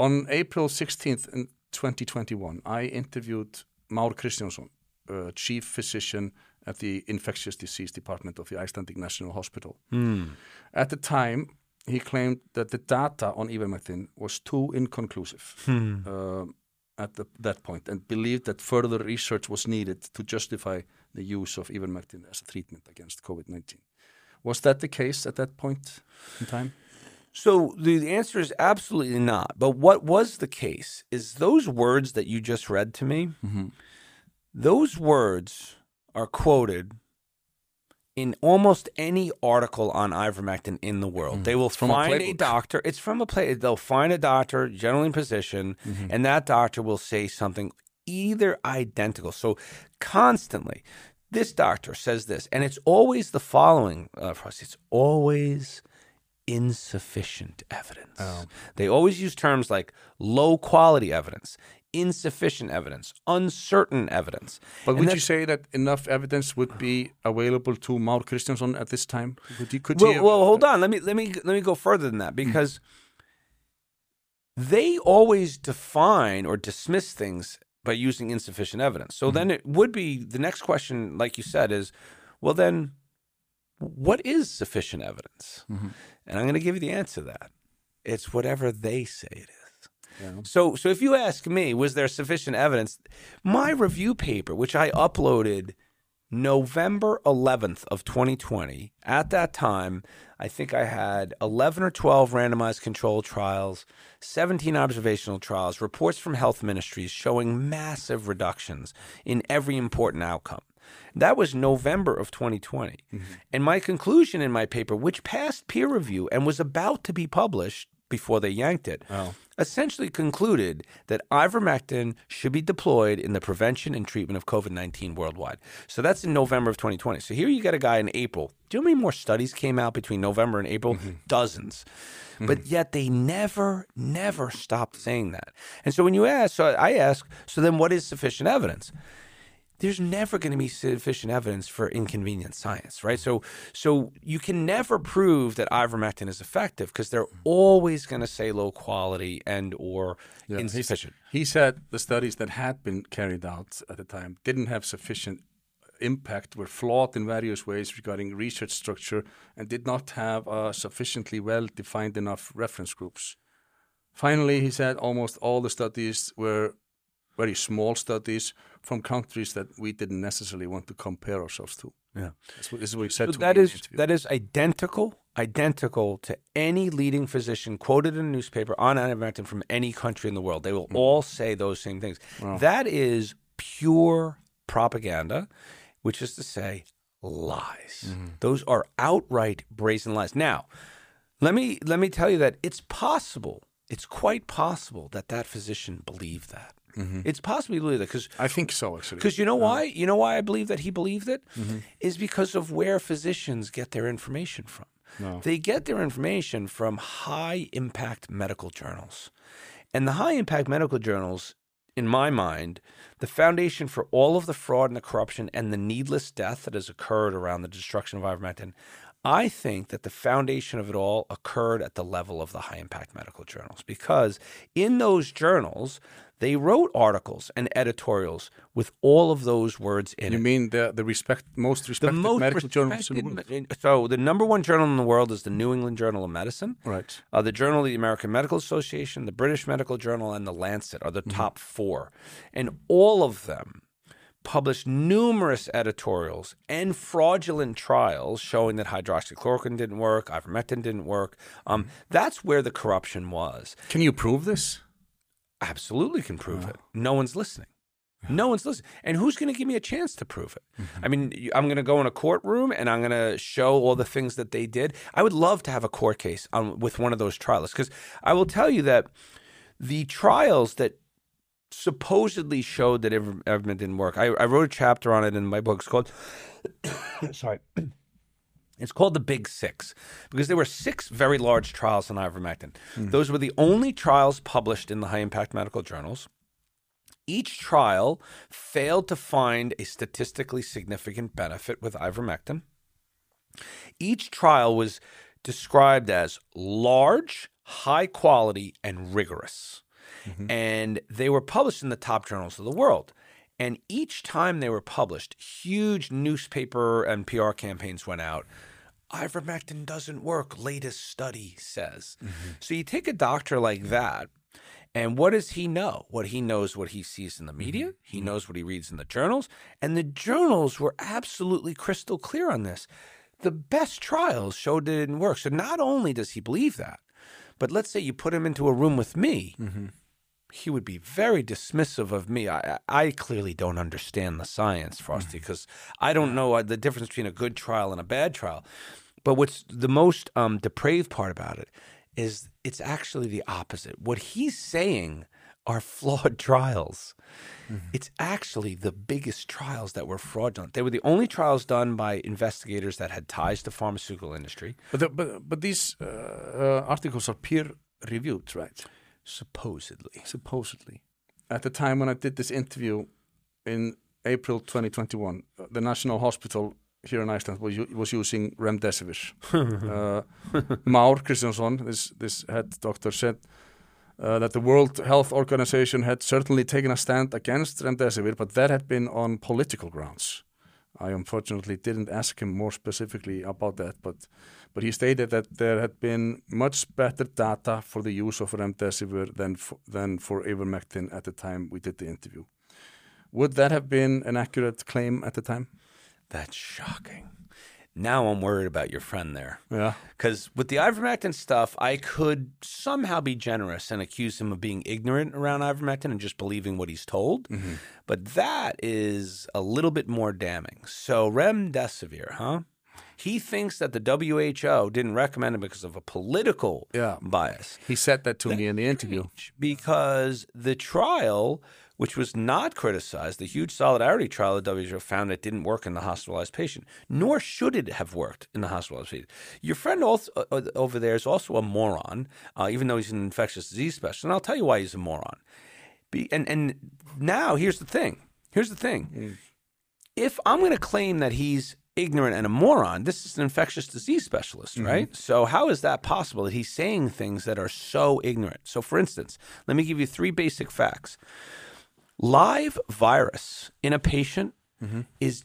on April 16th in 2021, I interviewed Maur Kristjánsson, uh, chief physician at the infectious disease department of the Icelandic National Hospital. At the time, he claimed that the data on ivermectin was too inconclusive uh, at the, that point and believed that further research was needed to justify the use of ivermectin as a treatment against COVID-19. Was that the case at that point in time? So the answer is absolutely not. But what was the case is those words that you just read to me, mm-hmm. those words are quoted in almost any article on ivermectin in the world. Mm. They will from a find a, playbook. doctor. It's from a play. They'll find a doctor, generally in position, mm-hmm. and that doctor will say something either identical. So constantly, this doctor says this, and it's always the following. Uh, Frost, it's always insufficient evidence. Oh. They always use terms like low quality evidence, insufficient evidence, uncertain evidence. But And would you say that enough evidence would be available to Már Kristjánsson at this time? Could you, could well, you, well, hold on. Let me let me let me go further than that because they always define or dismiss things by using insufficient evidence. So mm-hmm. then it would be the next question, like you said, is well then what is sufficient evidence? Mm-hmm. And I'm going to give you the answer to that. It's whatever they say it is. Yeah. So, so if you ask me, was there sufficient evidence? My review paper, which I uploaded November 11th of 2020, at that time, I think I had 11 or 12 randomized controlled trials, 17 observational trials, reports from health ministries showing massive reductions in every important outcome. That was November of 2020. Mm-hmm. And my conclusion in my paper, which passed peer review and was about to be published before they yanked it, Oh. essentially concluded that ivermectin should be deployed in the prevention and treatment of COVID 19 worldwide. So that's in November of 2020. So here you get a guy in April. Do you know how many more studies came out between November and April? Mm-hmm. Dozens. Mm-hmm. But yet they never, never stopped saying that. And so when you ask, so I ask, so then what is sufficient evidence? There's never going to be sufficient evidence for inconvenient science, right? So, so you can never prove that ivermectin is effective because they're always going to say low quality and or Yeah, insufficient. He said the studies that had been carried out at the time didn't have sufficient impact, were flawed in various ways regarding research structure, and did not have uh, sufficiently well defined enough reference groups. Finally, he said almost all the studies were very small studies from countries that we didn't necessarily want to compare ourselves to. Yeah. That's what, this is what he said So to that is that is identical, identical to any leading physician quoted in a newspaper on ivermectin from any country in the world. They will mm-hmm. all say those same things. That is pure propaganda, which is to say lies. Mm-hmm. Those are outright brazen lies. Now, let me let me tell you that it's possible. It's quite possible that that physician believed that. Mm-hmm. It's possible he believed that because I think so, actually. because you know uh-huh. why? You know why I believe that he believed it? Mm-hmm. Is because of where physicians get their information from. No. They get their information from high impact medical journals. And the high impact medical journals, in my mind, the foundation for all of the fraud and the corruption and the needless death that has occurred around the destruction of ivermectin, I think that the foundation of it all occurred at the level of the high impact medical journals because in those journals, they wrote articles and editorials with all of those words in you it. You mean the the respect most The respected most medical journals in the world? So the number one journal in the world is the New England Journal of Medicine. Right. Uh, the Journal of the American Medical Association, the British Medical Journal, and the Lancet are the Mm-hmm. top four. And all of them published numerous editorials and fraudulent trials showing that hydroxychloroquine didn't work, ivermectin didn't work. Um, Mm-hmm. that's where the corruption was. Can you prove this? Absolutely can prove it. No one's listening. No one's listening. And who's going to give me a chance to prove it? Mm-hmm. I mean, I'm going to go in a courtroom and I'm going to show all the things that they did. I would love to have a court case on, with one of those trials because I will tell you that the trials that supposedly showed that Everman didn't work, I, I wrote a chapter on it in my book. It's called, sorry. It's called the Big Six because there were six very large trials on ivermectin. Hmm. Those were the only trials published in the high impact medical journals. Each trial failed to find a statistically significant benefit with ivermectin. Each trial was described as large, high quality, and rigorous. Mm-hmm. and they were published in the top journals of the world. And each time they were published, huge newspaper and PR campaigns went out. Ivermectin doesn't work, latest study says. Mm-hmm. So you take a doctor like that, and what does he know? What he knows what he sees in the mm-hmm. media, he mm-hmm. knows what he reads in the journals, and the journals were absolutely crystal clear on this. The best trials showed it didn't work. So not only does he believe that, but let's say you put him into a room with me, he would be very dismissive of me. I, I clearly don't understand the science, Frosti, because I don't know uh, the difference between a good trial and a bad trial. But what's the most um, depraved part about it is it's actually the opposite. What he's saying are flawed trials. It's actually the biggest trials that were fraudulent. They were the only trials done by investigators that had ties to pharmaceutical industry, But the, but but these uh, uh, articles are peer reviewed, right? Supposedly. Supposedly. At the time when I did this interview in April 2021, uh, the National Hospital here in Iceland was, u- was using remdesivir. uh, Már Kristjánsson, this this head doctor, said uh, that the World Health Organization had certainly taken a stand against remdesivir, but that had been on political grounds. I unfortunately didn't ask him more specifically about that, but but he stated that there had been much better data for the use of remdesivir than for, than for ivermectin at the time we did the interview. Would that have been an accurate claim at the time? That's shocking. Now I'm worried about your friend there. Yeah. Because with the ivermectin stuff, I could somehow be generous and accuse him of being ignorant around ivermectin and just believing what he's told. Mm-hmm. But that is a little bit more damning. So remdesivir, huh? He thinks that the WHO didn't recommend it because of a political Yeah. bias. He said that to me in the interview. Because the trial, which was not criticized, the huge solidarity trial the WHO found it didn't work in the hospitalized patient, nor should it have worked in the hospitalized patient. Your friend also, uh, uh, over there is also a moron, uh, even though he's an infectious disease specialist. And I'll tell you why he's a moron. Be, and, and now here's the thing. Here's the thing. If I'm going to claim that he's ignorant and a moron, this is an infectious disease specialist, mm-hmm. right? So how is that possible that he's saying things that are so ignorant? So for instance, let me give you three basic facts. Live virus in a patient mm-hmm. is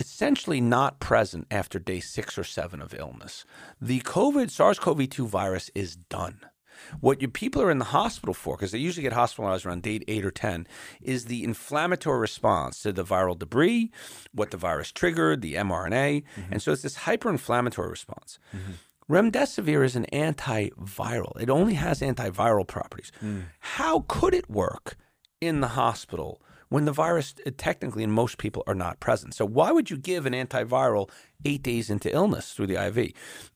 essentially not present after day six or seven of illness. The COVID SARS CoV 2 virus is done. What your people are in the hospital for, because they usually get hospitalized around day eight or 10, is the inflammatory response to the viral debris, what the virus triggered, the mRNA. Mm-hmm. And so it's this hyperinflammatory response. Mm-hmm. Remdesivir is an antiviral. It only has antiviral properties. Mm. How could it work in the hospital when the virus uh, technically in most people are not present? So why would you give an antiviral 8 days into illness through the IV?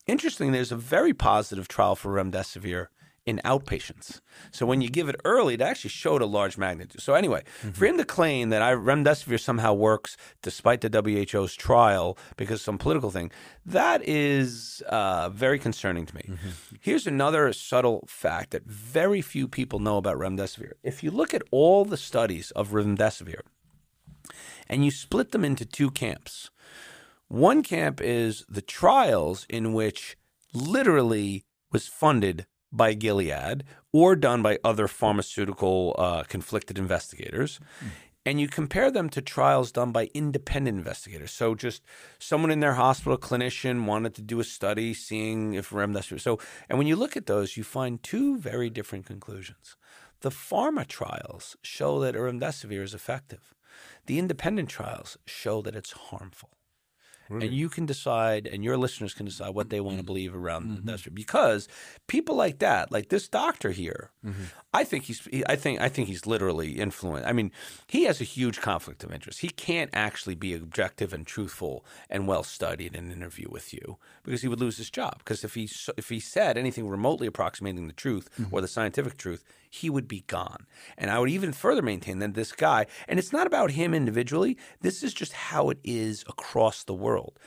Interestingly, there's a very positive trial for remdesivir in outpatients. So when you give it early, it actually showed a large magnitude. So anyway, for him to claim that I, remdesivir somehow works despite the WHO's trial because of some political thing, that is uh, very concerning to me. Here's another subtle fact that very few people know about remdesivir. If you look at all the studies of remdesivir and you split them into two camps, one camp is the trials in which literally was funded by Gilead or done by other pharmaceutical uh, conflicted investigators. And you compare them to trials done by independent investigators. So, just someone in their hospital, clinician, wanted to do a study seeing if remdesivir. So, and when you look at those, you find two very different conclusions. The pharma trials show that remdesivir is effective. The independent trials show that it's harmful. And you can decide, and your listeners can decide what they want to mm-hmm. believe around this, mm-hmm. because people like that, like this doctor here, mm-hmm. I think he's, I think, I think he's literally influenced. I mean, he has a huge conflict of interest. He can't actually be objective and truthful and well studied in an interview with you because he would lose his job. Because if he if he said anything remotely approximating the truth or the scientific truth, he would be gone. And I would even further maintain that this guy, and it's not about him individually, this is just how it is across the world.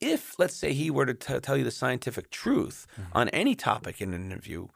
If, let's say, he were to t- tell you the scientific truth mm-hmm. on any topic in an interview,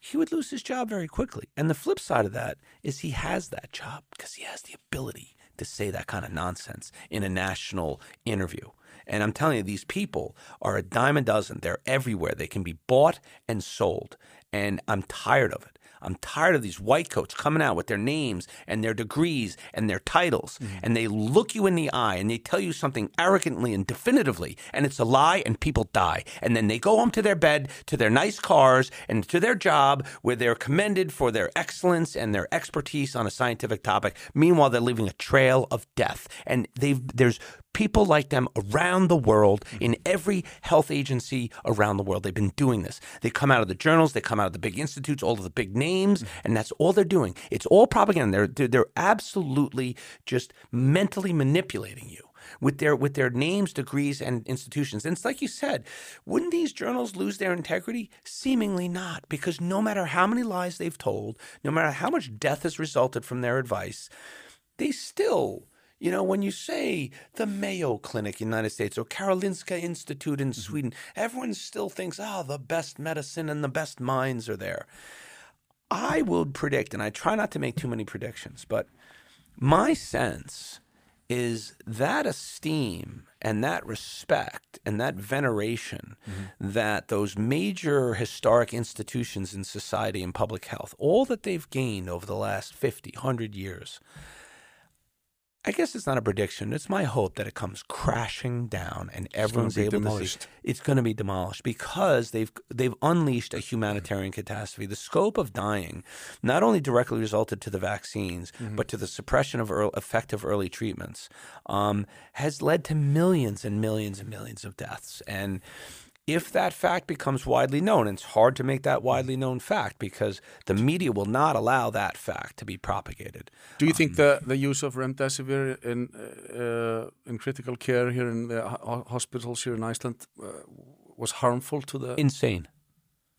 he would lose his job very quickly. And the flip side of that is he has that job because he has the ability to say that kind of nonsense in a national interview. And I'm telling you, these people are a dime a dozen. They're everywhere. They can be bought and sold. And I'm tired of it. I'm tired of these white coats coming out with their names and their degrees and their titles, mm-hmm. and they look you in the eye and they tell you something arrogantly and definitively, and it's a lie, and people die. And then they go home to their bed, to their nice cars, and to their job where they're commended for their excellence and their expertise on a scientific topic. Meanwhile, they're leaving a trail of death. And they've there's people like them around the world in mm-hmm. every health agency around the world. They've been doing this. They come out of the journals, they come out of the big institutes, all of the big names, and that's all they're doing. It's all propaganda. They're they're, they're absolutely just mentally manipulating you with their with their names, degrees, and institutions. And it's like you said, wouldn't these journals lose their integrity? Seemingly not, because no matter how many lies they've told, no matter how much death has resulted from their advice, they still you know, when you say the Mayo Clinic in the United States or Karolinska Institute in mm-hmm. Sweden, everyone still thinks, oh, the best medicine and the best minds are there. I would predict, and I try not to make too many predictions, but my sense is that esteem and that respect and that veneration mm-hmm. that those major historic institutions in society and public health, all that they've gained over the last 50, 100 years, I guess it's not a prediction. It's my hope that it comes crashing down and everyone's able to see it's going to be demolished because they've they've unleashed a humanitarian catastrophe. The scope of dying not only directly resulted to the vaccines, Mm-hmm. but to the suppression of earl effective early treatments, um, has led to millions and millions and millions of deaths. And if that fact becomes widely known, and it's hard to make that widely known fact because the media will not allow that fact to be propagated. Do you think the, the use of remdesivir in uh, in critical care here in the hospitals here in Iceland uh, was harmful to the Insane.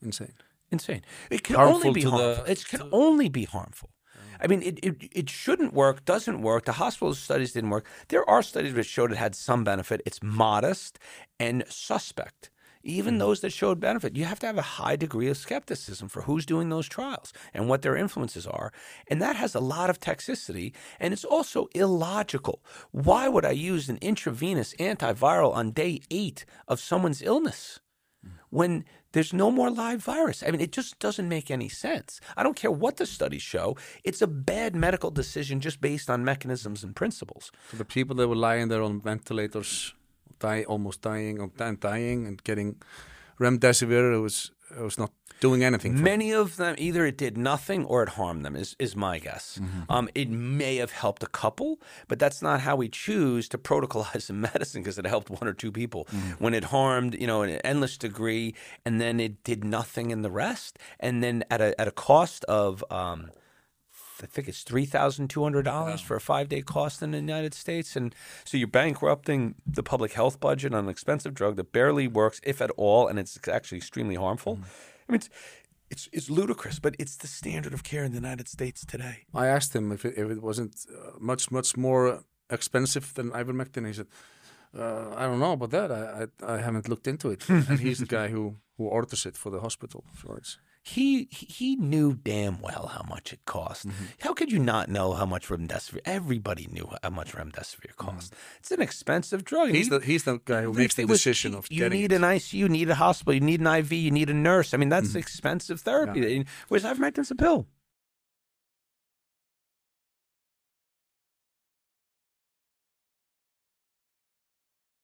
insane? insane. It can Harmful only be to the- harmful. it can only be harmful. I mean, it, it it shouldn't work, doesn't work. The hospital studies didn't work. There are studies which showed it had some benefit. It's modest and suspect. Even mm-hmm. those that showed benefit, you have to have a high degree of skepticism for who's doing those trials and what their influences are. And that has a lot of toxicity and it's also illogical. Why would I use an intravenous antiviral on day eight of someone's illness? Mm-hmm. when there's no more live virus. I mean, it just doesn't make any sense. I don't care what the studies show. It's a bad medical decision just based on mechanisms and principles. So the people that were lying there on ventilators, die almost dying or and dying and getting remdesivir, it was it was not doing anything. For them. Many of them either it did nothing or it harmed them. Is is my guess. Um, it may have helped a couple, but that's not how we choose to protocolize in medicine because it helped one or two people. When it harmed, you know, an endless degree, and then it did nothing in the rest, and then at a at a cost of. Um, I think it's three thousand two hundred dollars for a five day cost in the United States, and so you're bankrupting the public health budget on an expensive drug that barely works, if at all, and it's actually extremely harmful. I mean, it's, it's it's ludicrous, but it's the standard of care in the United States today. I asked him if it, if it wasn't uh, much much more expensive than ivermectin. He said, uh, "I don't know about that. I, I I haven't looked into it." and he's the guy who who orders it for the hospital. So it's He he knew damn well how much it cost. Mm-hmm. How could you not know how much remdesivir? Everybody knew how much remdesivir mm-hmm. cost. It's an expensive drug. he's the he's the guy who makes the it was- decision of you need it. an ICU, you need a hospital, you need an IV, you need a nurse. I mean, that's mm-hmm. expensive therapy. Whereas ivermectin's a pill.